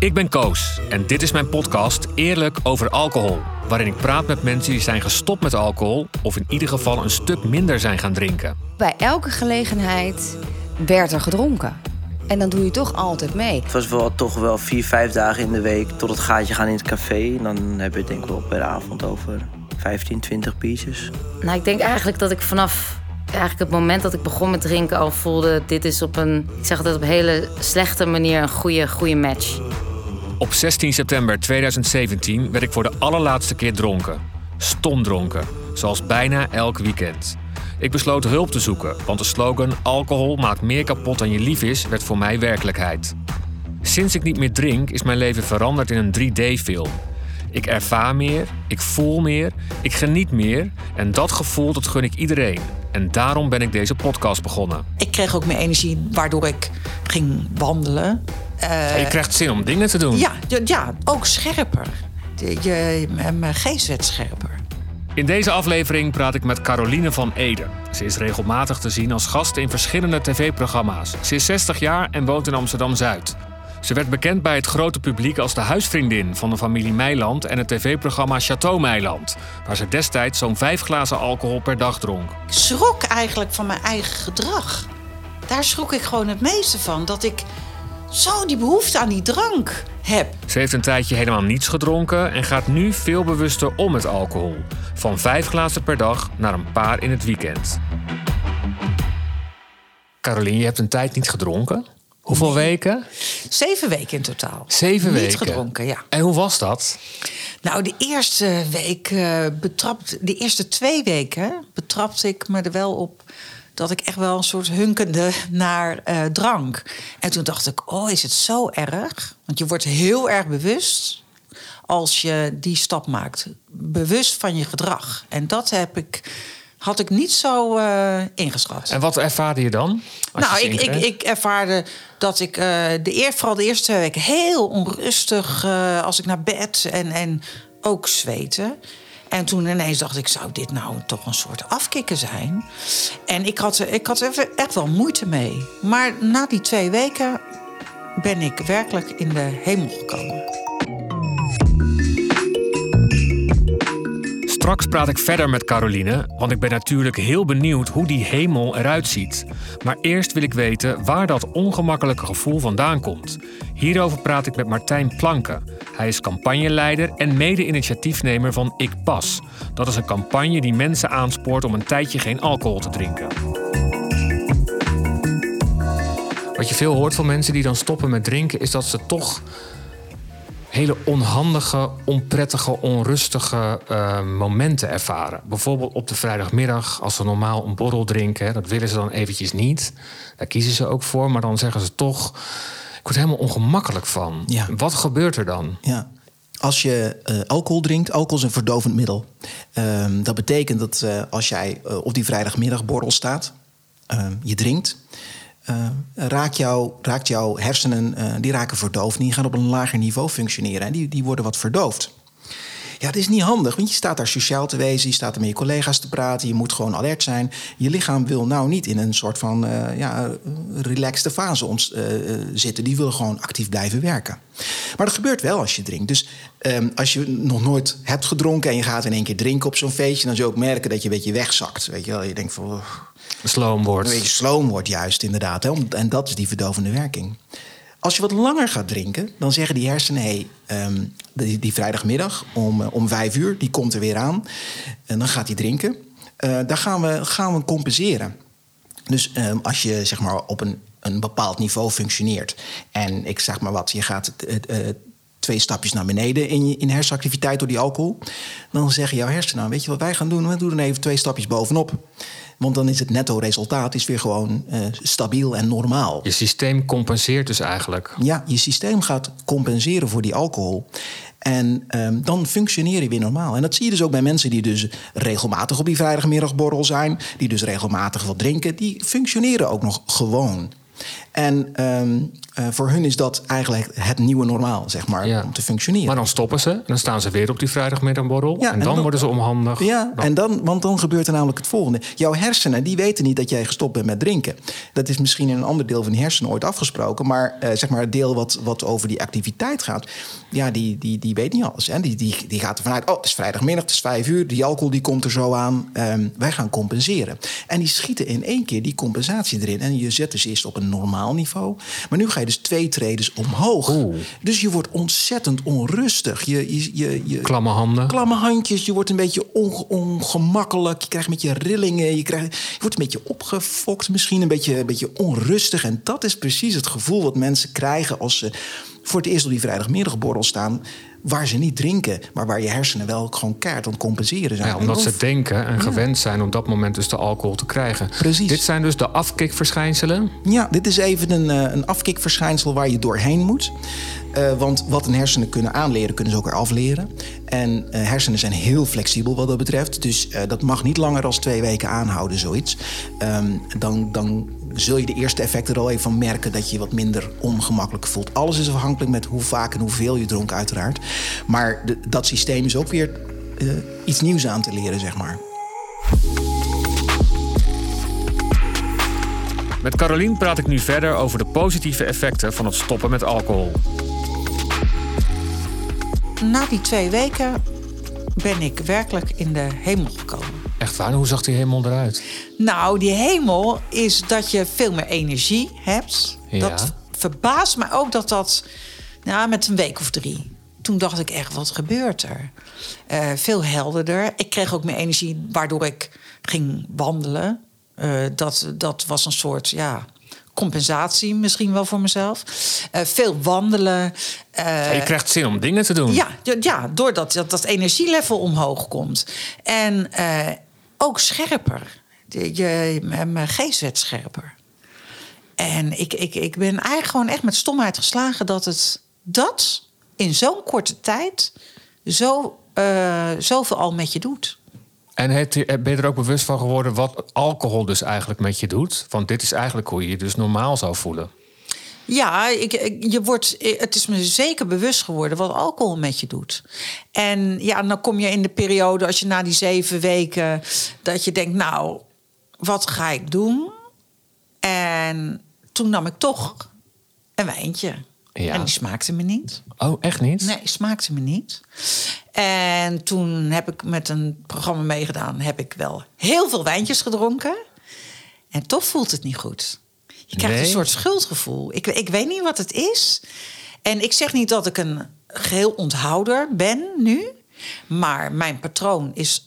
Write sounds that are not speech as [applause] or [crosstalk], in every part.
Ik ben Koos en dit is mijn podcast Eerlijk over alcohol. Waarin ik praat met mensen die zijn gestopt met alcohol of in ieder geval een stuk minder zijn gaan drinken. Bij elke gelegenheid werd er gedronken. En dan doe je toch altijd mee. Het was wel toch wel vier, vijf dagen in de week tot het gaatje gaan in het café. En dan heb je het denk ik wel per avond over 15, 20 pieces. Nou, ik denk eigenlijk dat ik vanaf eigenlijk het moment dat ik begon met drinken al voelde... dit is op een, ik zeg altijd op een hele slechte manier een goede, goede match. Op 16 september 2017 werd ik voor de allerlaatste keer dronken. Stomdronken, zoals bijna elk weekend. Ik besloot hulp te zoeken, want de slogan alcohol maakt meer kapot dan je lief is werd voor mij werkelijkheid. Sinds ik niet meer drink is mijn leven veranderd in een 3D-film. Ik ervaar meer, ik voel meer, ik geniet meer en dat gevoel dat gun ik iedereen. En daarom ben ik deze podcast begonnen. Ik kreeg ook meer energie waardoor ik ging wandelen. Uh, je krijgt zin om dingen te doen. Ja, ja ook scherper. Je, je, mijn geest werd scherper. In deze aflevering praat ik met Caroline van Ede. Ze is regelmatig te zien als gast in verschillende tv-programma's. Ze is 60 jaar en woont in Amsterdam-Zuid. Ze werd bekend bij het grote publiek als de huisvriendin van de familie Meiland en het tv-programma Chateau Meiland, waar ze destijds zo'n vijf glazen alcohol per dag dronk. Ik schrok eigenlijk van mijn eigen gedrag. Daar schrok ik gewoon het meeste van. Dat ik zo die behoefte aan die drank heb. Ze heeft een tijdje helemaal niets gedronken en gaat nu veel bewuster om met alcohol. Van vijf glazen per dag naar een paar in het weekend. Caroline, je hebt een tijd niet gedronken. Hoeveel weken? Zeven weken in totaal. Zeven niet weken? gedronken, ja. En hoe was dat? Nou, de eerste week uh, betrapt, de eerste twee weken betrapte ik me er wel op dat ik echt wel een soort hunkende naar uh, drank. En toen dacht ik, oh, is het zo erg? Want je wordt heel erg bewust als je die stap maakt. Bewust van je gedrag. En dat heb ik, had ik niet zo uh, ingeschat. En wat ervaarde je dan? Nou, ik, ik, ik, ervaarde dat ik uh, de eer, vooral de eerste twee weken heel onrustig uh, als ik naar bed en, en ook zweten. En toen ineens dacht ik, zou dit nou toch een soort afkicken zijn? En ik had, ik had er echt wel moeite mee. Maar na die twee weken ben ik werkelijk in de hemel gekomen. Straks praat ik verder met Caroline, want ik ben natuurlijk heel benieuwd hoe die hemel eruit ziet. Maar eerst wil ik weten waar dat ongemakkelijke gevoel vandaan komt. Hierover praat ik met Martijn Planken. Hij is campagneleider en mede-initiatiefnemer van Ik Pas. Dat is een campagne die mensen aanspoort om een tijdje geen alcohol te drinken. Wat je veel hoort van mensen die dan stoppen met drinken, is dat ze toch hele onhandige, onprettige, onrustige uh, momenten ervaren. Bijvoorbeeld op de vrijdagmiddag, als ze normaal een borrel drinken. Dat willen ze dan eventjes niet. Daar kiezen ze ook voor. Maar dan zeggen ze toch... ik word helemaal ongemakkelijk van. Ja. Wat gebeurt er dan? Ja. Als je uh, alcohol drinkt, alcohol is een verdovend middel. Uh, dat betekent dat uh, als jij op die vrijdagmiddagborrel staat... ehm, je drinkt... Uh, raakt, jou, raakt jouw hersenen, uh, die raken verdoofd. Die gaan op een lager niveau functioneren en die, die worden wat verdoofd. Ja, dat is niet handig, want je staat daar sociaal te wezen, je staat er met je collega's te praten, je moet gewoon alert zijn. Je lichaam wil nou niet in een soort van uh, ja, relaxte fase ons, zitten, die wil gewoon actief blijven werken. Maar dat gebeurt wel als je drinkt. Dus um, als je nog nooit hebt gedronken en je gaat in één keer drinken op zo'n feestje, dan zul je ook merken dat je een beetje wegzakt. Weet je wel, je denkt van. Oh, Sloom wordt. Een beetje sloom wordt juist, inderdaad. Hè? En dat is die verdovende werking. Als je wat langer gaat drinken, dan zeggen die hersenen... hey, um, die, die, vrijdagmiddag om, uh, om vijf uur, die komt er weer aan. En dan gaat hij drinken. Uh, daar gaan we, gaan we compenseren. Dus um, als je zeg maar, op een, een bepaald niveau functioneert... en ik zeg maar wat, je gaat... Twee stapjes naar beneden in, je, in hersenactiviteit door die alcohol... dan zeggen jouw hersenen, nou, weet je wat wij gaan doen? We doen dan even twee stapjes bovenop. Want dan is het netto resultaat is weer gewoon uh, stabiel en normaal. Je systeem compenseert dus eigenlijk. Ja, je systeem gaat compenseren voor die alcohol. En um, dan functioneer je weer normaal. En dat zie je dus ook bij mensen die dus regelmatig op die vrijdagmiddagborrel zijn, die dus regelmatig wat drinken, die functioneren ook nog gewoon. En ehm, eh, voor hun is dat eigenlijk het nieuwe normaal, zeg maar, Ja. om te functioneren. Maar dan stoppen ze en dan staan ze weer op die vrijdagmiddagborrel. Ja, en en dan dan- worden ze onhandig. Ja, en dan, want dan gebeurt er namelijk het volgende. Jouw hersenen die weten niet dat jij gestopt bent met drinken. Dat is misschien in een ander deel van die hersenen ooit afgesproken. Maar eh, zeg maar het deel wat, wat over die activiteit gaat... ja, die, die, die weet niet alles. Hè? Die, die, die gaat ervan uit, oh, het is vrijdagmiddag, het is vijf uur... die alcohol die komt er zo aan, ehm, wij gaan compenseren. En die schieten in één keer die compensatie erin. En je zet dus eerst op een normaal niveau. Maar nu ga je dus twee tredes omhoog. Oeh. Dus je wordt ontzettend onrustig. Je, je, je, je, Klamme handen. klamme handjes. Je wordt een beetje onge- ongemakkelijk. Je krijgt een beetje rillingen. Je, krijgt, je wordt een beetje opgefokt misschien. Een beetje, een beetje onrustig. En dat is precies het gevoel wat mensen krijgen... als ze voor het eerst op die vrijdagmiddagborrel staan... waar ze niet drinken, maar waar je hersenen wel gewoon keihard aan het compenseren zijn. Ja, omdat ze denken en gewend zijn op dat moment dus de alcohol te krijgen. Precies. Dit zijn dus de afkikverschijnselen. Ja, dit is even een, eh, een afkikverschijnsel waar je doorheen moet. Eh, want wat een hersenen kunnen aanleren, kunnen ze ook weer afleren. En eh, hersenen zijn heel flexibel wat dat betreft. Dus dat mag niet langer dan twee weken aanhouden, zoiets. Ehm, dan, dan zul je de eerste effecten er al even van merken... dat je je wat minder ongemakkelijk voelt. Alles is afhankelijk met hoe vaak en hoeveel je dronk, uiteraard. Maar de- dat systeem is ook weer eh, iets nieuws aan te leren, zeg maar. Met Carolien praat ik nu verder over de positieve effecten van het stoppen met alcohol. Na die twee weken ben ik werkelijk in de hemel gekomen. Echt waar? Hoe zag die hemel eruit? Nou, die hemel is dat je veel meer energie hebt. Ja. Dat verbaast me ook dat dat nou, met een week of drie. Toen dacht ik echt, wat gebeurt er? Eh, veel helderder. Ik kreeg ook meer energie, waardoor ik ging wandelen. Eh, dat, dat was een soort, ja, compensatie misschien wel voor mezelf. Eh, veel wandelen. Je krijgt zin om dingen te doen. ja, ja, doordat dat, dat energielevel omhoog komt. En ook scherper. Je, mijn geest werd scherper. En ik, ik, ik ben eigenlijk gewoon echt met stomheid geslagen dat het dat in zo'n korte tijd zo, eh, zoveel al met je doet. En het- ben je er ook bewust van geworden wat alcohol dus eigenlijk met je doet? Want dit is eigenlijk hoe je je dus normaal zou voelen. Ja, ik, ik- je wordt, het is me zeker bewust geworden wat alcohol met je doet. En ja, dan kom je in de periode, als je na die zeven weken, dat je denkt, nou, wat ga ik doen? En toen nam ik toch een wijntje. Ja. En die smaakte me niet. Oh, echt niet? Nee, smaakte me niet. En toen heb ik met een programma meegedaan, heb ik wel heel veel wijntjes gedronken. En toch voelt het niet goed. Je krijgt Nee? een soort schuldgevoel. Ik, ik weet niet wat het is. En ik zeg niet dat ik een geheel onthouder ben nu. Maar mijn patroon is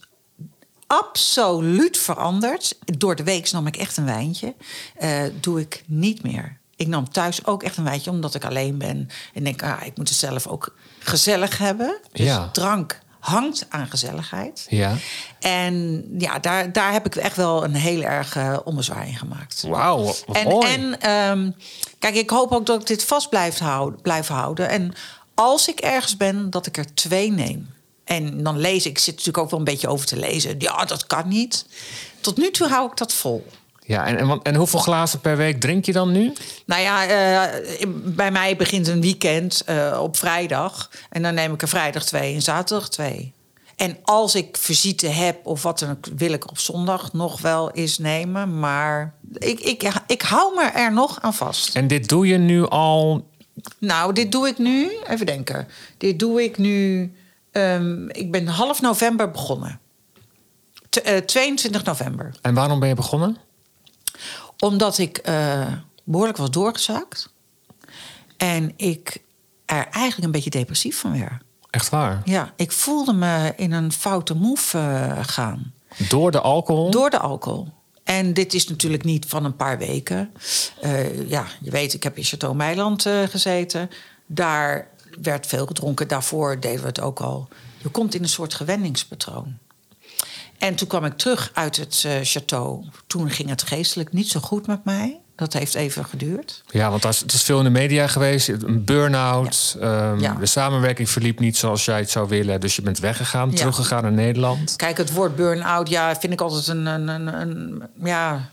absoluut veranderd. Door de week nam ik echt een wijntje. Eh, doe ik niet meer. Ik nam thuis ook echt een wijntje, omdat ik alleen ben. En denk, ah, ik moet het zelf ook gezellig hebben. Dus Ja. drank hangt aan gezelligheid. Ja. En ja, daar, daar heb ik echt wel een heel erg eh ommezwaai in gemaakt. Wauw, En, en ehm, kijk, ik hoop ook dat ik dit vast blijf houden, blijf houden. En als ik ergens ben, dat ik er twee neem. En dan lees ik zit natuurlijk ook wel een beetje over te lezen. Ja, dat kan niet. Tot nu toe hou ik dat vol. Ja, en, en, hoeveel glazen per week drink je dan nu? Nou ja, eh, bij mij begint een weekend eh, op vrijdag. En dan neem ik er vrijdag twee en zaterdag twee. En als ik visite heb of wat dan ook, wil ik op zondag nog wel eens nemen. Maar ik, ik, ik hou me er nog aan vast. En dit doe je nu al... Nou, dit doe ik nu. Even denken. Dit doe ik nu. ehm, ik ben half november begonnen. T- eh, 22 november. En waarom ben je begonnen? Omdat ik eh, behoorlijk was doorgezakt. En ik er eigenlijk een beetje depressief van werd. Echt waar? Ja, ik voelde me in een foute move eh, gaan. Door de alcohol? Door de alcohol. En dit is natuurlijk niet van een paar weken. Eh, ja, je weet, ik heb in Chateau Meiland gezeten. Daar werd veel gedronken. Daarvoor deden we het ook al. Je komt in een soort gewenningspatroon. En toen kwam ik terug uit het eh, château. Toen ging het geestelijk niet zo goed met mij. Dat heeft even geduurd. Ja, want dat is- het is veel in de media geweest. Een burn-out. ehm, Ja. De samenwerking verliep niet zoals jij het zou willen. Dus je bent weggegaan, Ja. teruggegaan naar Nederland. Kijk, het woord burn-out, ja, vind ik altijd een, een, een, een- ja.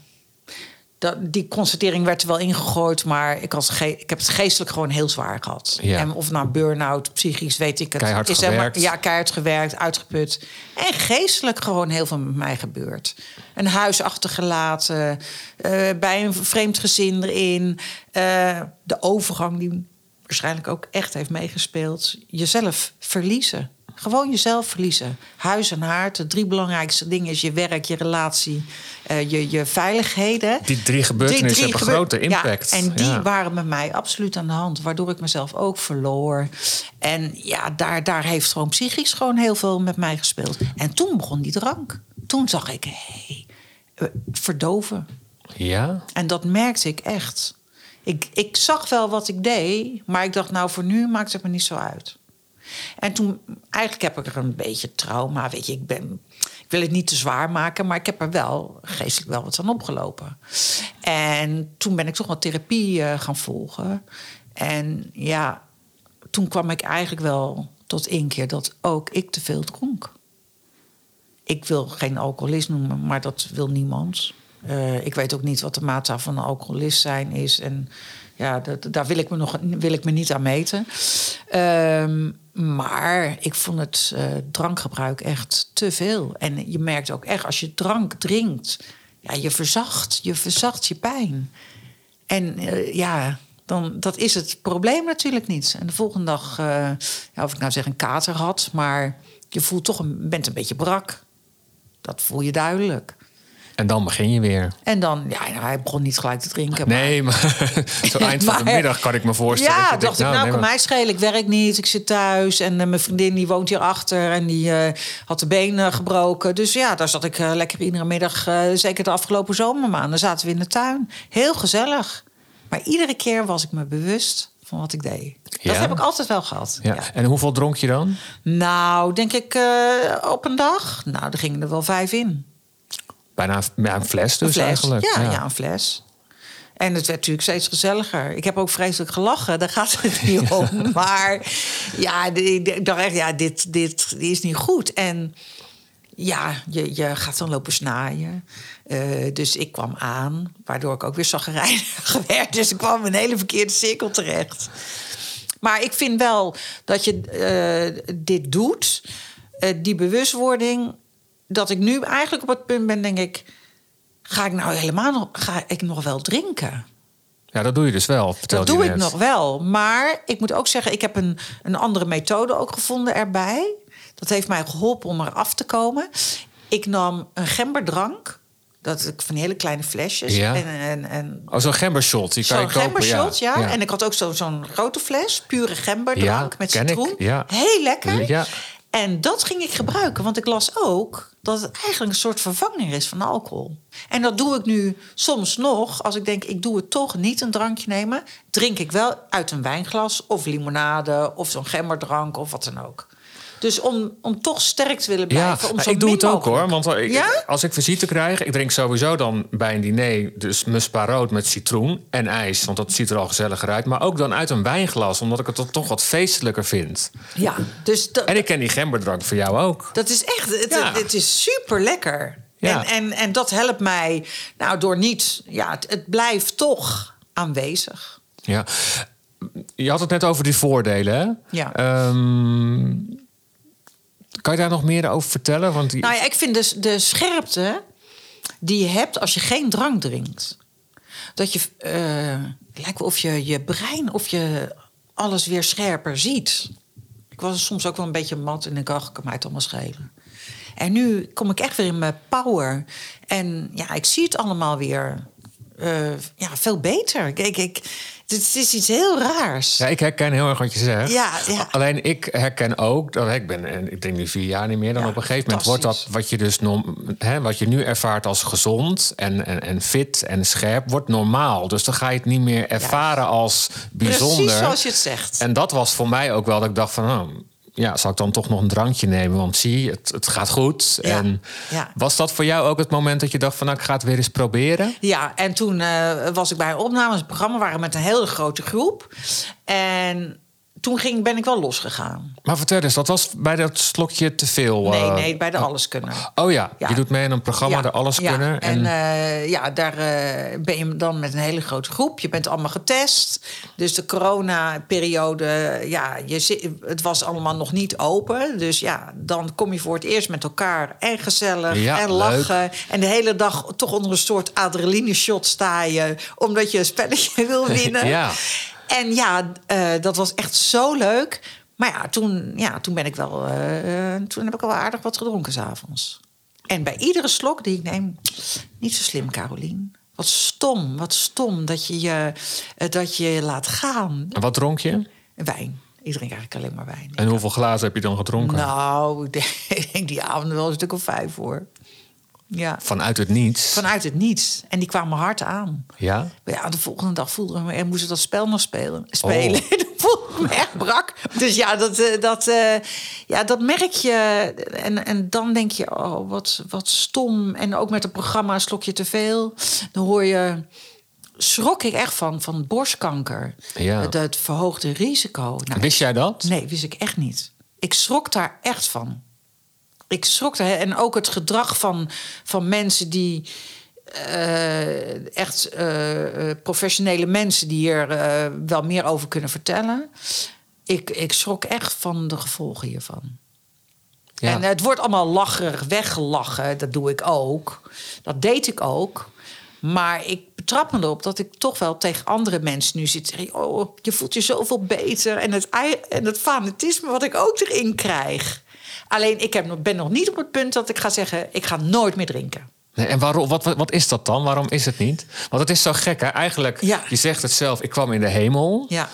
Dat, die constatering werd er wel ingegooid, maar ik, ge- ik heb het geestelijk gewoon heel zwaar gehad. Ja. En of nou burn-out, psychisch, weet ik het. Keihard is gewerkt. ja, keihard gewerkt, uitgeput. En geestelijk gewoon heel veel met mij gebeurd. Een huis achtergelaten, eh, bij een vreemd gezin erin. eh, de overgang die waarschijnlijk ook echt heeft meegespeeld. Jezelf verliezen. Gewoon jezelf verliezen. Huis en haard. De drie belangrijkste dingen is je werk, je relatie, eh, je, je veiligheden. Die drie gebeurtenissen hebben gebeur- grote impact. Ja, en die Ja. waren met mij absoluut aan de hand. Waardoor ik mezelf ook verloor. En ja, daar, daar heeft gewoon psychisch gewoon heel veel met mij gespeeld. En toen begon die drank. Toen zag ik, hey, eh, verdoven. Ja? En dat merkte ik echt. Ik, ik zag wel wat ik deed, maar ik dacht, nou, voor nu maakt het me niet zo uit. En toen, eigenlijk heb ik er een beetje trauma. Weet je, ik ben. Ik wil het niet te zwaar maken, maar ik heb er wel geestelijk wel wat aan opgelopen. En toen ben ik toch wat therapie eh, gaan volgen. En ja, toen kwam ik eigenlijk wel tot inkeer dat ook ik te veel dronk. Ik wil geen alcoholist noemen, maar dat wil niemand. Eh, ik weet ook niet wat de maatstaf van een alcoholist zijn is. En ja, dat, daar wil ik, me nog, wil ik me niet aan meten. Ehm, maar ik vond het eh, drankgebruik echt te veel. En je merkt ook echt, als je drank drinkt... Ja, je verzacht, je verzacht je pijn. En eh, ja, dan, dat is het probleem natuurlijk niet. En de volgende dag, eh, ja, of ik nou zeg een kater had... maar je voelt toch een, bent een beetje brak. Dat voel je duidelijk. En dan begin je weer. En dan, ja, nou, hij begon niet gelijk te drinken. Nee, maar [laughs] zo eind van de [laughs] Maar- middag kan ik me voorstellen. Ja, dacht ik, nou, nee, kan maar- mij schelen. Ik werk niet, ik zit thuis. En eh, mijn vriendin die woont hierachter en die eh, had de benen gebroken. Dus ja, daar zat ik eh, lekker iedere middag, zeker de afgelopen zomermaanden, zaten we in de tuin. Heel gezellig. Maar iedere keer was ik me bewust van wat ik deed. Dat heb ik altijd wel gehad. Ja. ja. En hoeveel dronk je dan? Nou, denk ik op een dag. Nou, er gingen er wel vijf in. Bijna een- ja, een fles dus een fles. eigenlijk. Ja, ja. een fles. En het werd natuurlijk steeds gezelliger. Ik heb ook vreselijk gelachen, daar gaat het [laughs] niet om. Maar ja, ik dacht echt, ja, dit, dit, dit is niet goed. En ja, je, je gaat dan lopen snaaien. Eh, dus ik kwam aan, waardoor ik ook weer zaggerijnig [laughs] werd. Dus ik kwam in een hele verkeerde cirkel terecht. Maar ik vind wel dat je eh, dit doet, eh, die bewustwording, dat ik nu eigenlijk op het punt ben, denk ik, ga ik nou helemaal nog, ga ik nog wel drinken? Ja, dat doe je dus wel. Dat doe ik nog wel. Maar ik moet ook zeggen, ik heb een, een andere methode ook gevonden erbij. Dat heeft mij geholpen om eraf te komen. Ik nam een gemberdrank. Dat ik van hele kleine flesjes. Ja. En, en, en Oh, zo'n gembershot. Die kan je kopen. gembershot, ja. ja. En ik had ook zo- zo'n grote fles, pure gemberdrank Ja, met citroen. ja. Heel lekker. Ja. En dat ging ik gebruiken, want ik las ook dat het eigenlijk een soort vervanger is van alcohol. En dat doe ik nu soms nog. Als ik denk, ik doe het toch niet een drankje nemen, drink ik wel uit een wijnglas of limonade of zo'n gemberdrank of wat dan ook. Dus om, om toch sterk te willen Ja, blijven. om maar zo ik doe het ook mogelijk- hoor. Want ik, Ja? als ik visite krijg, ik drink sowieso dan bij een diner dus muspa rood met citroen en ijs. Want dat ziet er al gezelliger uit. Maar ook dan uit een wijnglas, omdat ik het dan toch wat feestelijker vind. Ja, dus En ik ken die gemberdrank voor jou ook. Dat is echt, het, Ja. het is super lekker. Ja. En, en, en dat helpt mij, nou, door niet, ja, het, het blijft toch aanwezig. Ja. Je had het net over die voordelen, hè? Ja. Ehm, kan je daar nog meer over vertellen? Want die, Nou ik vind dus de scherpte die je hebt als je geen drank drinkt. Dat je, eh, lijkt of je je brein, of je alles weer scherper ziet. Ik was soms ook wel een beetje mat en ik dacht, kan mij het allemaal schelen. En nu kom ik echt weer in mijn power. En ja, ik zie het allemaal weer eh, ja, veel beter. Kijk, ik, het is iets heel raars. Ja, ik herken heel erg wat je zegt. Ja, ja. Alleen ik herken ook dat ik ben, en ik denk nu vier jaar niet meer. Dan Ja, op een gegeven moment wordt dat wat je dus hè, wat je nu ervaart als gezond en, en, en fit en scherp, wordt normaal. Dus dan ga je het niet meer ervaren als bijzonder. Precies zoals je het zegt. En dat was voor mij ook wel dat ik dacht van. Oh, ja, zal ik dan toch nog een drankje nemen? Want zie, het, het gaat goed. Ja, En ja. was dat voor jou ook het moment dat je dacht van... nou, ik ga het weer eens proberen? Ja, en toen eh, was ik bij een opname. Het programma waren met een hele grote groep. En toen ging, ben ik wel losgegaan. Maar vertel eens, dat was bij dat slokje te veel? Nee, eh, nee, bij de Alleskunner. Oh ja, Ja. je doet mee aan een programma, de Alles ja, Kunnen. En, eh, ja, daar eh, ben je dan met een hele grote groep. Je bent allemaal getest. Dus de coronaperiode, ja, je, het was allemaal nog niet open. Dus ja, dan kom je voor het eerst met elkaar en gezellig en leuk. lachen. En de hele dag toch onder een soort adrenaline shot sta je... omdat je een spelletje [laughs] wil winnen. Ja. En ja, eh, dat was echt zo leuk. Maar ja, toen, ja, toen ben ik wel. eh, eh, toen heb ik wel aardig wat gedronken s'avonds. En bij iedere slok die ik neem, niet zo slim, Carolien. Wat stom, wat stom dat je je, dat je je laat gaan. En wat dronk je? Wijn. Ik drink eigenlijk alleen maar wijn. En hoeveel glazen heb je dan gedronken? Nou, [laughs] ik denk die avond wel een stuk of vijf hoor. Ja. Vanuit het niets? Vanuit het niets. En die kwamen hard aan. Ja? Ja, de volgende dag voelde ik me... En moest ik dat spel nog spelen. spelen. [laughs] Oh. Voelde me echt brak. Dus ja, dat, eh, dat, eh, ja, dat merk je. En, en dan denk je, oh, wat, wat stom. En ook met het programma een slokje te veel. Dan hoor je... Schrok ik echt van, van borstkanker. Ja. Het, het verhoogde risico. Nou, Wist jij dat? Nee, wist ik echt niet. Ik schrok daar echt van. Ik schrok. En ook het gedrag van, van mensen die. eh, echt eh, eh, professionele mensen die hier wel meer over kunnen vertellen. Ik, ik schrok echt van de gevolgen hiervan. Ja. En het wordt allemaal lacherig weggelachen. Dat doe ik ook. Dat deed ik ook. Maar ik betrap me erop dat ik toch wel tegen andere mensen nu zit. Oh, je voelt je zoveel beter. En het, en het fanatisme wat ik ook erin krijg. Alleen ik heb, nog- ben nog niet op het punt dat ik ga zeggen... ik ga nooit meer drinken. Nee, en waarom, wat, wat, wat is dat dan? Waarom is het niet? Want het is zo gek, hè? Eigenlijk, Ja. je zegt het zelf, ik kwam in de hemel. Ja,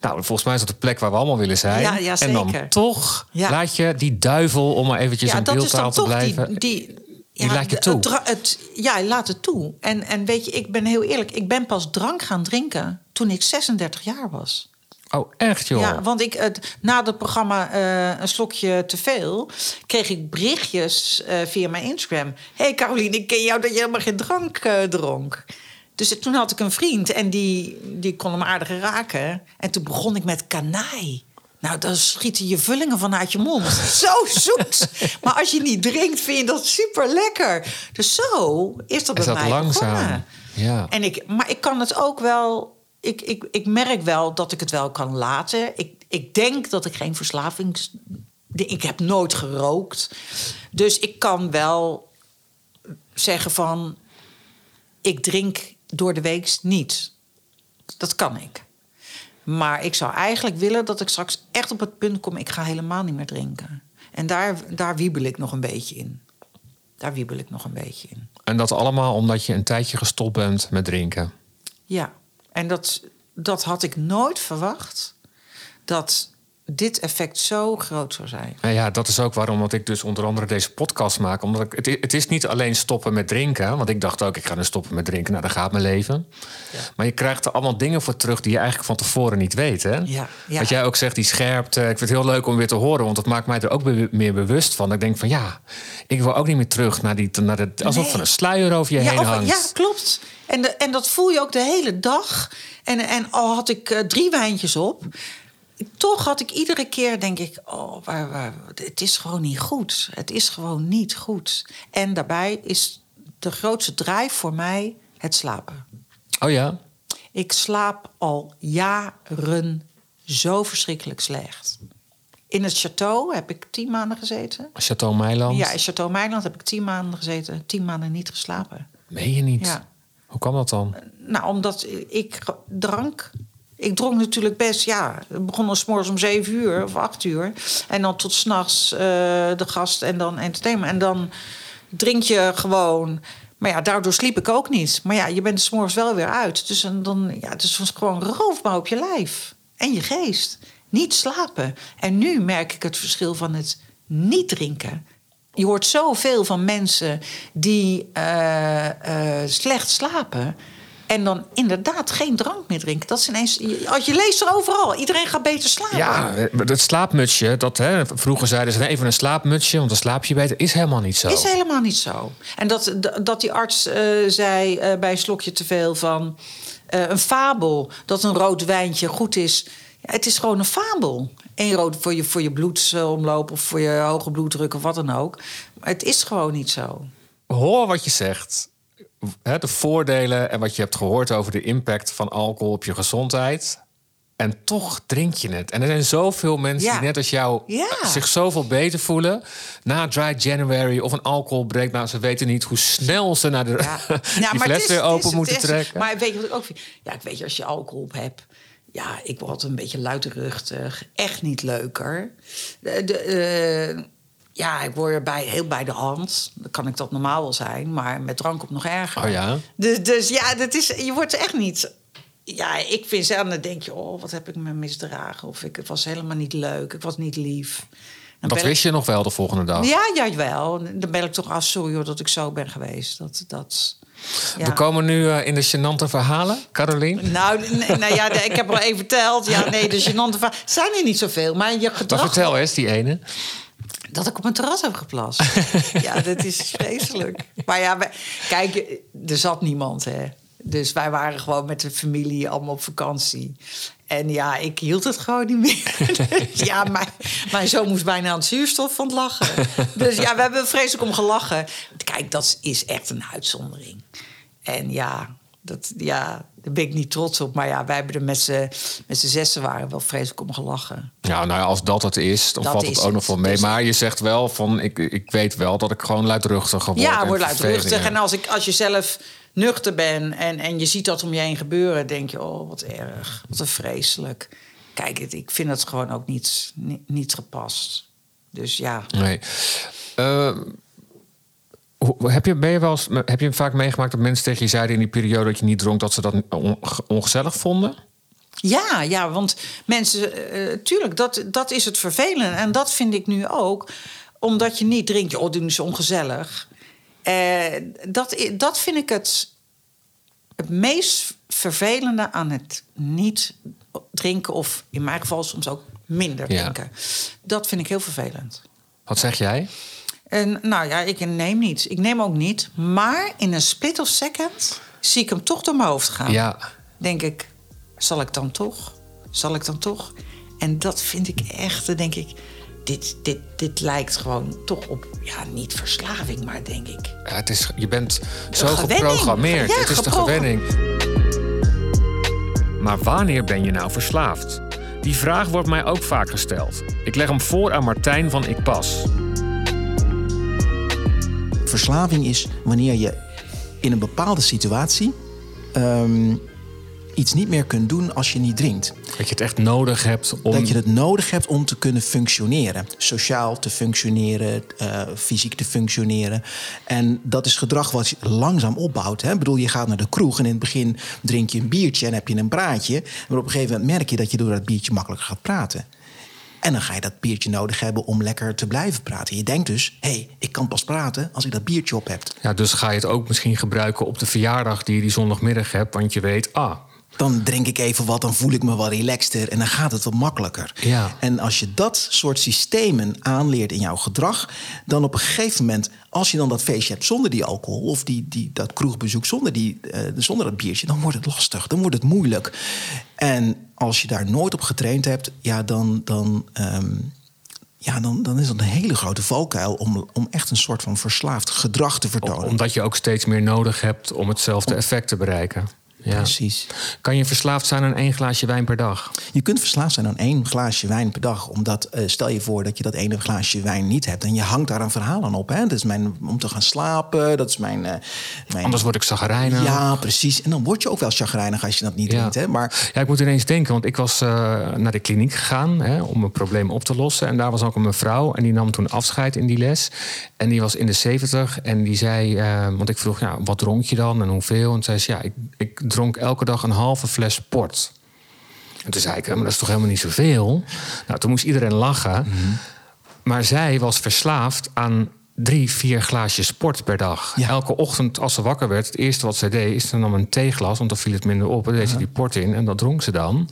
Nou, volgens mij is dat de plek waar we allemaal willen zijn. Ja, ja, en dan toch laat je die duivel, om maar eventjes ja in dat is beeldtaal te blijven... die... die Die laat je toe. Het, ja, laat het toe. En, en weet je, ik ben heel eerlijk. Ik ben pas drank gaan drinken toen ik 36 jaar was. Oh, echt joh? Ja, want ik, het, na het programma eh, Een Slokje Te Veel... kreeg ik berichtjes eh, via mijn Instagram. hey Caroline, ik ken jou dat je helemaal geen drank eh, dronk. Dus toen had ik een vriend en die, die kon hem aardig raken. En toen begon ik met kanaai. Nou, dan schieten je vullingen vanuit je mond. [laughs] Zo zoet. Maar als je niet drinkt, vind je dat super lekker. Dus zo is dat is bij dat mij langzaam? begonnen. Ja. En ik, maar ik kan het ook wel. Ik, ik, ik merk wel dat ik het wel kan laten. Ik, ik denk dat ik geen verslavings. Ik heb nooit gerookt. Dus ik kan wel zeggen van. Ik drink door de week niet. Dat kan ik. Maar ik zou eigenlijk willen dat ik straks echt op het punt kom. Ik ga helemaal niet meer drinken. En daar, daar wiebel ik nog een beetje in. Daar wiebel ik nog een beetje in. En dat allemaal omdat je een tijdje gestopt bent met drinken. Ja, en dat, dat had ik nooit verwacht. Dat dit effect zo groot zou zijn. Nou ja, dat is ook waarom dat ik dus onder andere deze podcast maak. Omdat ik, het, het is niet alleen stoppen met drinken. Want ik dacht ook, ik ga nu stoppen met drinken. Nou, dan gaat mijn leven. Maar je krijgt er allemaal dingen voor terug die je eigenlijk van tevoren niet weet. Hè? Ja, ja. Wat jij ook zegt, die scherpte. Ik vind het heel leuk om weer te horen. Want dat maakt mij er ook be- meer bewust van. Ik denk van ja, ik wil ook niet meer terug naar die... Naar de, alsof Nee. er een sluier over je ja, heen of- hangt. ja, klopt. En, de, en dat voel je ook de hele dag. En, en al had ik eh, drie wijntjes op. Toch had ik iedere keer, denk ik, oh, waar, waar, het is gewoon niet goed. Het is gewoon niet goed. En daarbij is de grootste drijf voor mij het slapen. Oh ja? Ik slaap al jaren zo verschrikkelijk slecht. In het château heb ik tien maanden gezeten. Chateau Meiland? Ja, in Château Meiland heb ik tien maanden gezeten. Tien maanden niet geslapen. Meen je niet? Ja. Hoe kan dat dan? Nou, omdat ik drank. Ik dronk natuurlijk best, ja. Het begon al 's morgens om zeven uur of acht uur. En dan tot s'nachts eh de gast en dan entertainment. En dan drink je gewoon. Maar ja, daardoor sliep ik ook niet. Maar ja, je bent 's morgens wel weer uit. Dus dan, ja, het is gewoon roofbouw op je lijf. En je geest. Niet slapen. En nu merk ik het verschil van het niet drinken. Je hoort zoveel van mensen die eh, eh, slecht slapen. En dan inderdaad geen drank meer drinken. Dat is ineens, als je leest er overal. Iedereen gaat beter slapen. Ja, het slaapmutsje, dat, hè, vroeger zeiden ze even een slaapmutsje, want dan slaap je beter. Is helemaal niet zo. Is helemaal niet zo. En dat, dat die arts eh, zei eh, bij een slokje te veel van... eh, een fabel dat een rood wijntje goed is... Ja, het is gewoon een fabel. Eén rood voor je, voor je bloedsomloop of voor je hoge bloeddruk of wat dan ook. Maar het is gewoon niet zo. Hoor wat je zegt. Hè, de voordelen en wat je hebt gehoord over de impact van alcohol op je gezondheid. En toch drink je het. En er zijn zoveel mensen Ja. die net als jou Ja. zich zoveel beter voelen. Na Dry January of een alcoholbreak. Nou, ze weten niet hoe snel ze naar de Ja, [laughs] die maar fles weer het open is- moeten het is- trekken. Maar weet je wat ik ook vind? Ja, ik weet je, als je alcohol op hebt... Ja, ik word een beetje luidruchtig. Echt niet leuker. De, de, eh, ja, ik word erbij heel bij de hand. Dan kan ik dat normaal wel zijn. Maar met drank op nog erger. Oh ja? Dus, dus ja, dat is, je wordt echt niet... Ja, ik vind zelf, dan denk je... Oh, wat heb ik me misdragen? Of ik, was helemaal niet leuk. Ik was niet lief. Dan Dat ik- wist je nog wel de volgende dag. Ja, jawel. Dan ben ik toch... Ah, sorry hoor, dat ik zo ben geweest. Dat... dat ja. We komen nu eh, in de gênante verhalen, Caroline. Nou, nee, nou ja, ik heb al even verteld. Ja, nee, de gênante vraag. zijn er niet zoveel, maar je Maar gedrag... vertel eens, die ene. Dat ik op mijn terras heb geplast. [laughs] ja, dat is vreselijk. Maar ja, wij- kijk, er zat niemand, hè. Dus wij waren gewoon met de familie allemaal op vakantie. En ja, ik hield het gewoon niet meer. [laughs] Ja, mijn, mijn zoon moest bijna aan het zuurstof van het lachen. Dus ja, we hebben vreselijk om gelachen. Kijk, dat is echt een uitzondering. En ja, dat, ja, daar ben ik niet trots op. Maar ja, wij hebben er met z'n met z'n zessen waren wel vreselijk om gelachen. Ja, nou ja, als dat het is, dan Dat valt het ook nog wel mee. Dus- Maar je zegt wel van, ik, ik weet wel dat ik gewoon luidruchtiger word. Ja, word luidruchtig. En als, ik, als je zelf nuchter bent en, en je ziet dat om je heen gebeuren... denk je, oh, wat erg, wat een vreselijk. Kijk, ik vind het gewoon ook niet, niet, niet gepast. Dus ja, Nee. Eh, heb, je, ben je wel eens, heb je vaak meegemaakt dat mensen tegen je zeiden in die periode dat je niet dronk, dat ze dat on- ongezellig vonden? Ja, ja, want mensen, eh, tuurlijk, dat, dat is het vervelende. En dat vind ik nu ook, omdat je niet drinkt. Oh, doe is ongezellig. Eh, dat, dat vind ik het, het meest vervelende aan het niet drinken... of in mijn geval soms ook minder Ja. drinken. Dat vind ik heel vervelend. Wat zeg jij? En nou ja, ik neem niet. Ik neem ook niet. Maar in een split of second zie ik hem toch door mijn hoofd gaan Ja. denk ik, zal ik dan toch? Zal ik dan toch? En dat vind ik echt, dan denk ik, dit, dit, dit lijkt gewoon toch op, ja, niet verslaving, maar denk ik. Ja, het is, je bent zo gewenning. geprogrammeerd. Ja, het is de gewenning. Maar wanneer ben je nou verslaafd? Die vraag wordt mij ook vaak gesteld. Ik leg hem voor aan Martijn van Ik Pas. Verslaving is wanneer je in een bepaalde situatie ehm, iets niet meer kunt doen als je niet drinkt. Dat je het echt nodig hebt om... Dat je het nodig hebt om te kunnen functioneren. Sociaal te functioneren, eh, fysiek te functioneren. En dat is gedrag wat je langzaam opbouwt. Hè? Ik bedoel, je gaat naar de kroeg en in het begin drink je een biertje en heb je een praatje. Maar op een gegeven moment merk je dat je door dat biertje makkelijker gaat praten. En dan ga je dat biertje nodig hebben om lekker te blijven praten. Je denkt dus, hé, hey, ik kan pas praten als ik dat biertje op heb. Ja, dus ga je het ook misschien gebruiken op de verjaardag die je die zondagmiddag hebt. Want je weet, ah, Dan drink ik even wat, dan voel ik me wat relaxter en dan gaat het wat makkelijker. Ja. En als je dat soort systemen aanleert in jouw gedrag, dan op een gegeven moment, als je dan dat feestje hebt zonder die alcohol of die, die, dat kroegbezoek zonder, die, eh, zonder dat biertje, dan wordt het lastig, dan wordt het moeilijk. En als je daar nooit op getraind hebt, ja, dan. dan ehm, ja, dan, dan is dat een hele grote valkuil om, om echt een soort van verslaafd gedrag te vertonen. omdat je ook steeds meer nodig hebt om hetzelfde effect te bereiken. Ja. Precies. Kan je verslaafd zijn aan één glaasje wijn per dag? Je kunt verslaafd zijn aan één glaasje wijn per dag. Omdat, eh, stel je voor dat je dat ene glaasje wijn niet hebt. En je hangt daar een verhaal aan op. Hè? Dat is mijn, om te gaan slapen. Dat is mijn... eh, mijn Anders word ik zagrijnig. Ja, precies. En dan word je ook wel chagrijnig als je dat niet Ja. drinkt. Hè? Maar Ja, ik moet ineens denken, want ik was eh, naar de kliniek gegaan hè, om een probleem op te lossen. En daar was ook een mevrouw en die nam toen afscheid in die les. En die was in de 70 en die zei, want ik vroeg, ja, wat dronk je dan en hoeveel? En zei ze, ja, ik, ik dronk elke dag een halve fles port. En toen zei ik, maar dat is toch helemaal niet zoveel? Nou, toen moest iedereen lachen. Maar zij was verslaafd aan drie, vier glaasjes sport per dag. Ja. Elke ochtend als ze wakker werd, het eerste wat zij deed... is dan nam een theeglas, want dan viel het minder op. En dan deed ze die port in en dat dronk ze dan.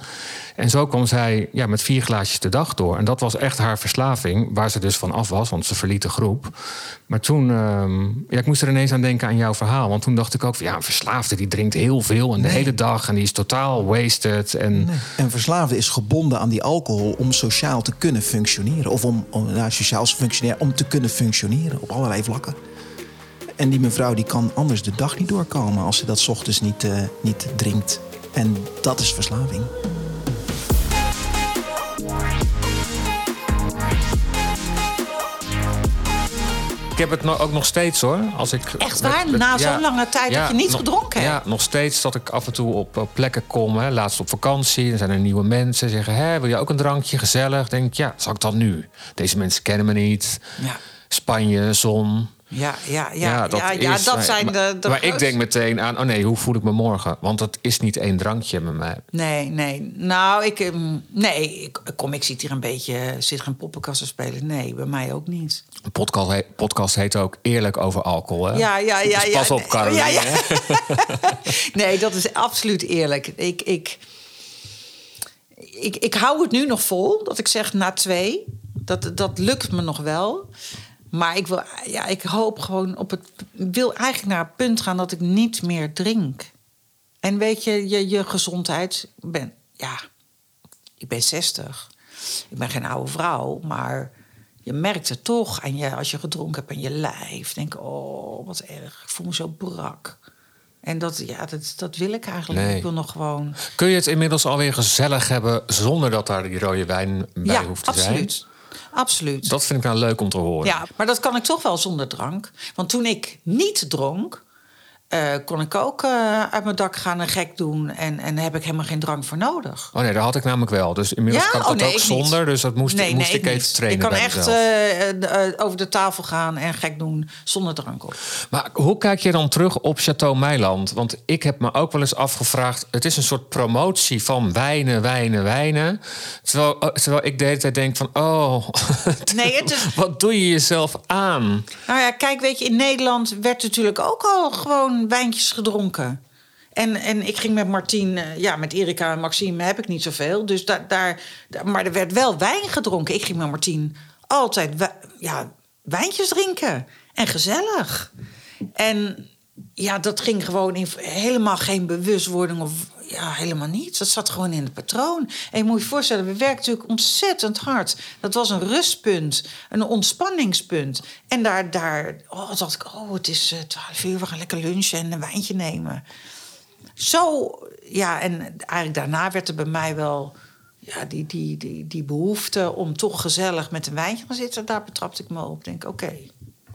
En zo kwam zij ja, met vier glaasjes de dag door. En dat was echt haar verslaving, waar ze dus van af was... want ze verliet de groep. Maar toen, ehm, ja, ik moest er ineens aan denken aan jouw verhaal. Want toen dacht ik ook, van, ja, een verslaafde die drinkt heel veel... en de hele dag en die is totaal wasted. En En verslaafde is gebonden aan die alcohol om sociaal te kunnen functioneren. Of om, om nou, sociaal functioneren, om te kunnen functioneren op allerlei vlakken. En die mevrouw die kan anders de dag niet doorkomen als ze dat 's ochtends niet, eh, niet drinkt. En dat is verslaving. Ik heb het ook nog steeds hoor. Als ik Echt waar? Na zo'n lange tijd dat je niet nog- gedronken hebt? Ja, nog steeds dat ik af en toe op, op plekken kom. Hè. Laatst op vakantie, dan zijn er nieuwe mensen. Zeggen, Hé, wil je ook een drankje? Gezellig. Denk ik, ja, zal ik dan nu? Deze mensen kennen me niet. Ja. Spanje, zon. Ja, ja, ja, ja, ja, is- dat maar- zijn de, maar, ik denk meteen aan, oh nee, hoe voel ik me morgen? Want het is niet één drankje met mij. Nee, nee. Nou, ik... ehm, Nee, ik, kom, ik zit hier een beetje... Zit geen poppenkast te spelen. Nee, bij mij ook niet. Een podcast, he- podcast heet ook Eerlijk over alcohol. Hè? Ja, ja, ja. Dus ja, pas op, nee, Caroline. ja, ja. [laughs] Nee, dat is absoluut eerlijk. Ik, ik, ik, ik hou het nu nog vol, dat ik zeg na twee. Dat, dat lukt me nog wel. Maar ik, wil, ja, ik hoop gewoon op het... Wil eigenlijk naar het punt gaan dat ik niet meer drink. En weet je, je, je gezondheid... Ik ben, ja, ik ben 60. Ik ben geen oude vrouw, maar je merkt het toch. En je, als je gedronken hebt in je lijf, denk oh, wat erg. Ik voel me zo brak. En dat, ja, dat, dat wil ik eigenlijk. Nee. Ik wil nog gewoon... Kun je het inmiddels alweer gezellig hebben zonder dat daar die rode wijn bij ja, hoeft te absoluut. zijn? Absoluut. Dat vind ik nou leuk om te horen. Ja, maar dat kan ik toch wel zonder drank. Want toen ik niet dronk, eh, kon ik ook eh, uit mijn dak gaan en gek doen. En, en heb ik helemaal geen drank voor nodig. Oh nee, dat had ik namelijk wel. Dus inmiddels Ja? kan ik Oh, nee, ook ik niet. zonder. Dus dat moest, nee, moest nee, ik even trainen Ik kan echt eh, over de tafel gaan en gek doen zonder drank op. Maar hoe kijk je dan terug op Chateau Meiland? Want ik heb me ook wel eens afgevraagd... het is een soort promotie van wijnen, wijnen, wijnen. Terwijl, terwijl ik de hele tijd denk van... oh, [laughs] Nee, het is- wat doe je jezelf aan? Nou ja, kijk, weet je, in Nederland werd natuurlijk ook al gewoon wijntjes gedronken. En, en ik ging met Martien, eh, ja, met Erika en Maxime heb ik niet zoveel. Dus daar, daar, maar er werd wel wijn gedronken. Ik ging met Martien altijd ja, wijntjes drinken. En gezellig. En ja, dat ging gewoon in helemaal geen bewustwording of ja, helemaal niets. Dat zat gewoon in het patroon. En je moet je voorstellen, we werken natuurlijk ontzettend hard. Dat was een rustpunt, een ontspanningspunt. En daar, daar oh, dacht ik, oh, het is eh, twaalf uur, we gaan lekker lunchen en een wijntje nemen. Zo, ja, en eigenlijk daarna werd er bij mij wel ja, die, die, die, die behoefte om toch gezellig met een wijntje te gaan zitten. Daar betrapte ik me op. Denk, oké,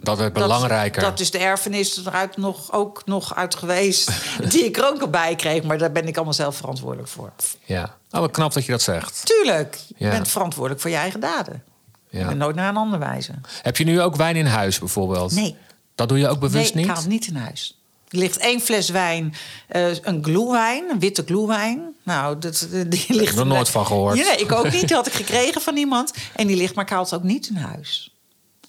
Dat werd belangrijker. Dat is de erfenis eruit nog, ook nog uit geweest. [laughs] die ik er ook al bij kreeg. Maar daar ben ik allemaal zelf verantwoordelijk voor. Ja. Oh, wat knap dat je dat zegt. Tuurlijk, je Ja. bent verantwoordelijk voor je eigen daden. Ja. En nooit naar een ander wijzen. Heb je nu ook wijn in huis bijvoorbeeld? Nee. Dat doe je ook bewust nee, ik niet? haal het niet in huis. Er ligt één fles wijn, eh, een gloewijn, een witte gloewijn. Nou, dat, die ligt... nog nooit van gehoord. Ja, nee, ik ook niet. Die had ik [laughs] gekregen van iemand. En die ligt, maar ik haal het ook niet in huis.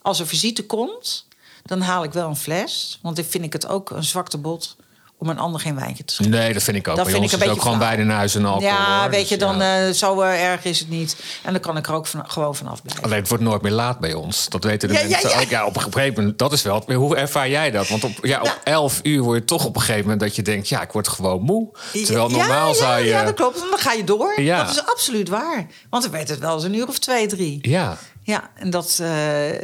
Als er visite komt, dan haal ik wel een fles. Want ik vind ik het ook een zwakte bot om een ander geen wijntje te schenken. Nee, dat vind ik ook. Dat Bij vind ons ik is een ook beetje gewoon wijn in huis en alcohol. ja, hoor. weet Dus je, dan ja. eh, zo eh, erg is het niet. En dan kan ik er ook van, gewoon vanaf blijven. Alleen het wordt nooit meer laat bij ons. Dat weten de Ja, mensen ja. ook. Ja, op een gegeven moment, dat is wel. Hoe ervaar jij dat? Want op, ja, op Nou. 11 uur word je toch op een gegeven moment dat je denkt: ja, ik word gewoon moe. Terwijl normaal ja, zou je. Ja, dat klopt. Dan ga je door. Ja. Dat is absoluut waar. Want dan werd het wel eens een uur of twee, drie. Ja, Ja, en dat, eh,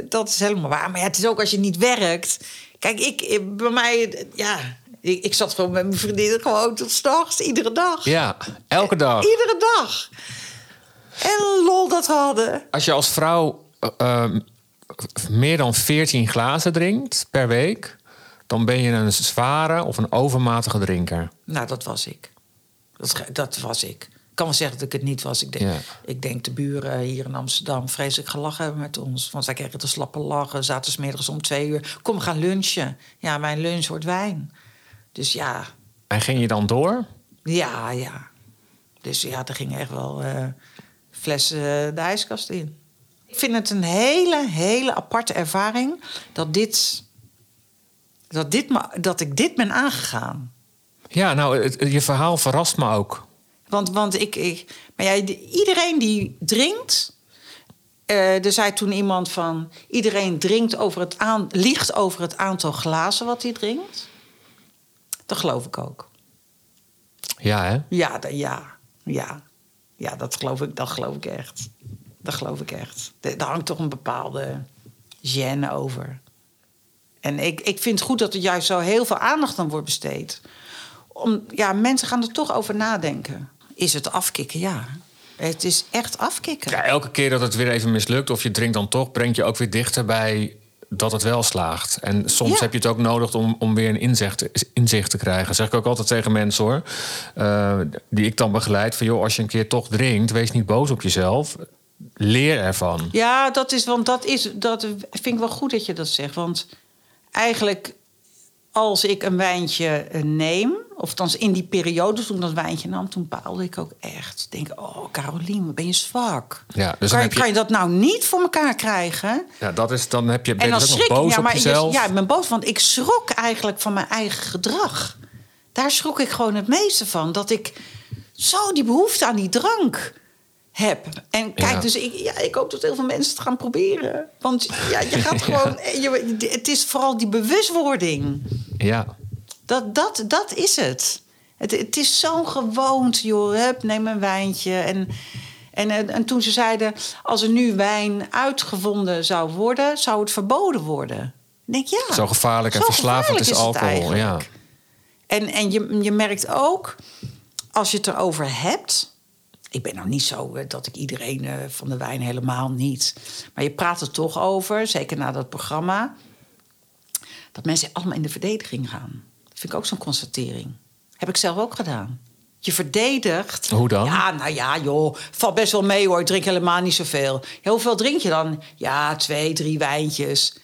dat is helemaal waar. Maar ja, het is ook als je niet werkt. Kijk, ik, ik- bij mij, ja, ik, ik zat gewoon met mijn vriendinnen gewoon tot s'nachts, iedere dag. ja, elke dag. Iedere dag. En lol dat we hadden. Als je als vrouw eh, eh, meer dan 14 glazen drinkt per week, dan ben je een zware of een overmatige drinker. Nou, dat was ik. Dat, dat was ik. Ik kan wel zeggen dat ik het niet was. Ik denk, Ja. ik denk de buren hier in Amsterdam vreselijk gelachen hebben met ons. Want wij kregen te slappe lachen. Zaten om twee uur. Kom, we gaan lunchen. Ja, mijn lunch wordt wijn. Dus ja, En ging je dan door? ja, ja. Dus ja, er gingen echt wel eh, flessen de ijskast in. Ik vind het een hele, hele aparte ervaring dat, dit, dat, dit, dat ik dit ben aangegaan. Ja, nou, het- je verhaal verrast me ook. Want, want ik, ik. Maar ja, de- iedereen die drinkt. eh, er zei toen iemand van. Iedereen drinkt over het aan, liegt over het aantal glazen wat hij drinkt. Dat geloof ik ook. Ja, hè? Ja, ja, ja. Ja, dat geloof ik, dat geloof ik echt. Dat geloof ik echt. Daar hangt toch een bepaalde gêne over. En ik, ik vind het goed dat er juist zo heel veel aandacht aan wordt besteed. Om, ja, mensen gaan er toch over nadenken. Is het afkicken? Ja. Het is echt afkicken. Ja, elke keer dat het weer even mislukt of je drinkt dan toch, brengt je ook weer dichter bij dat het wel slaagt. En soms Ja. heb je het ook nodig om, om weer een inzicht, inzicht te krijgen. Dat zeg ik ook altijd tegen mensen hoor. eh, die ik dan begeleid. Van joh, als je een keer toch drinkt, wees niet boos op jezelf. Leer ervan. Ja, dat is, want dat is, dat vind ik wel goed dat je dat zegt. Want eigenlijk, als ik een wijntje eh, neem, of althans in die periode toen ik dat wijntje nam, toen baalde ik ook echt. Denk, oh, Carolien, wat ben je zwak. Ja, dus kan, je, je- kan je dat nou niet voor elkaar krijgen? Ja, dat is, dan heb je, ben En dan schrik nog boos Ja, op maar je- jezelf. ja, ik ben boos, want ik schrok eigenlijk van mijn eigen gedrag. Daar schrok ik gewoon het meeste van. Dat ik zo die behoefte aan die drank heb. En kijk, Ja. dus ik, ja, ik hoop dat heel veel mensen het gaan proberen. Want ja, je gaat [laughs] gewoon. Je, het is vooral die bewustwording. Ja. Dat, dat, dat is het. Het, het is zo'n gewoonte, joh. Hup, neem een wijntje. En, en, en, en toen ze zeiden... als er nu wijn uitgevonden zou worden... zou het verboden worden. Ik denk, ja. Zo gevaarlijk en zo verslavend is het alcohol. Ja. En, en je, je merkt ook, als je het erover hebt... Ik ben nou niet zo eh, dat ik iedereen eh, van de wijn helemaal niet. Maar je praat er toch over, zeker na dat programma... dat mensen allemaal in de verdediging gaan. Vind ik ook zo'n constatering. Heb ik zelf ook gedaan. Je verdedigt. Hoe dan? Ja, nou ja, joh. Valt best wel mee hoor. Ik drink helemaal niet zoveel. Ja, hoeveel drink je dan? Ja, twee, drie wijntjes.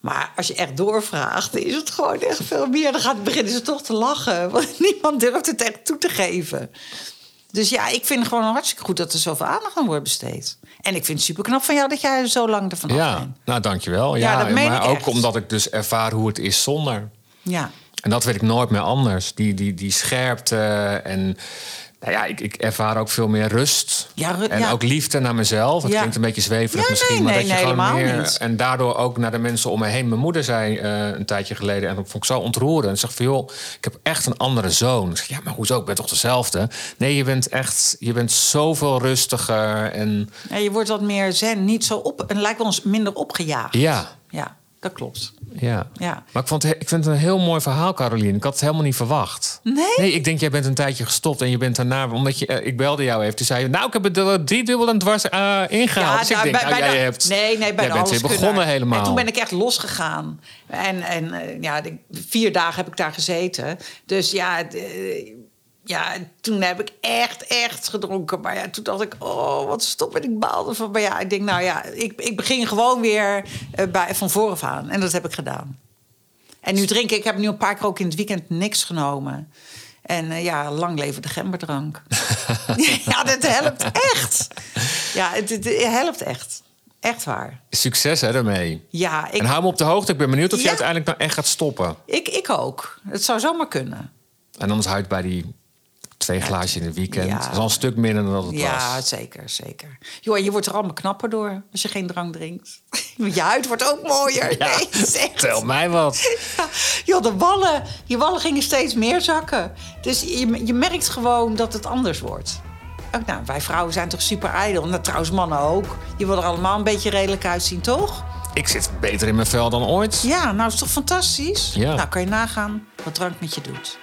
Maar als je echt doorvraagt, is het gewoon echt veel meer. Dan gaat, beginnen ze toch te lachen. Want [laughs] niemand durft het echt toe te geven. Dus ja, ik vind het gewoon hartstikke goed dat er zoveel aandacht aan wordt besteed. En ik vind het super knap van jou dat jij er zo lang ervan af Ja, bent. nou dankjewel. Ja, Ja, dat meen maar ik ook echt. omdat ik dus ervaar hoe het is zonder. Ja. En dat weet ik nooit meer anders. Die, die, die scherpte en... Nou ja, ik, ik ervaar ook veel meer rust. Ja, ru- en ja. ook liefde naar mezelf. Het Ja. klinkt een beetje zweverig misschien. nee, maar nee, dat je nee, gewoon meer... niet. En daardoor ook naar de mensen om me heen. Mijn moeder zei eh, een tijdje geleden... en dat vond ik zo ontroerend. En ze zegt van, joh, ik heb echt een andere zoon. Ik zeg, ja, maar hoezo? Ik ben toch dezelfde? Nee, je bent echt... Je bent zoveel rustiger en... Ja, je wordt wat meer zen, niet zo op. En lijkt wel eens minder opgejaagd. Ja, Ja, dat klopt. Ja. Ja. Maar ik, vond, het- ik vind het een heel mooi verhaal, Caroline. Ik had het helemaal niet verwacht. Nee? Nee, ik denk, jij bent een tijdje gestopt en je bent daarna... Omdat je, eh, ik belde jou even. Toen zei je, nou, ik heb het er drie dubbel en dwars eh ingehaald. dus ik denk, nou, jij hebt... Nee, nee, bij jij bent weer begonnen helemaal. En toen ben ik echt losgegaan. En, en eh, ja, vier dagen heb ik daar gezeten. Dus ja, ja, toen heb ik echt, echt gedronken. Maar ja, toen dacht ik, oh, wat stop. En ik baalde van. Maar ja, ik denk, nou ja, ik, ik begin gewoon weer eh, bij, van vooraf aan. En dat heb ik gedaan. En nu drink ik, ik heb nu een paar keer ook in het weekend niks genomen. En eh, ja, lang leven de gemberdrank. [laughs] ja, dat helpt echt. Ja, het, het helpt echt. Echt waar. Succes hè, daarmee. Ja, ik, En hou me op de hoogte. Ik ben benieuwd of je uiteindelijk nou echt gaat stoppen. ik, ik ook. Het zou zomaar kunnen. En anders houdt bij die twee glaasjes in het weekend. Ja. Dat is al een stuk minder dan dat het Ja, was. zeker, zeker. Joh, je wordt er allemaal knapper door als je geen drank drinkt. [laughs] je huid wordt ook mooier. Ja, Nee, Tel mij wat. [laughs] Ja, joh, de wallen, je wallen gingen steeds meer zakken. Dus je, je merkt gewoon dat het anders wordt. Ook, nou, wij vrouwen zijn toch super ijdel. Nou, trouwens, mannen ook. Je wil er allemaal een beetje redelijk uitzien, toch? Ik zit beter in mijn vel dan ooit. Ja, nou is toch fantastisch? Ja. Nou, kan je nagaan wat drank met je doet.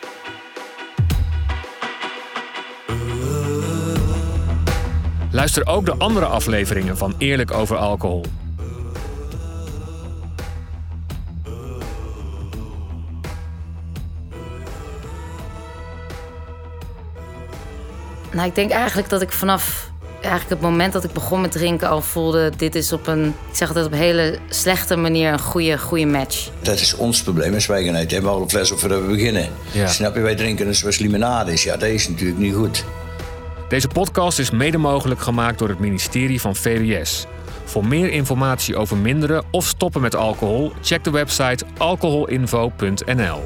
Luister ook de andere afleveringen van Eerlijk over alcohol. Nou, ik denk eigenlijk dat ik vanaf eigenlijk het moment dat ik begon met drinken al voelde... dit is op een, ik zeg altijd op een hele slechte manier een goede, goede match. Dat is ons probleem als wij gaan eten. Hebben we al een fles of we beginnen. Ja. Snap je, wij drinken dus zoals limonade is. Ja, dat is natuurlijk niet goed. Deze podcast is mede mogelijk gemaakt door het ministerie van VWS. Voor meer informatie over minderen of stoppen met alcohol, check de website alcoholinfo.nl.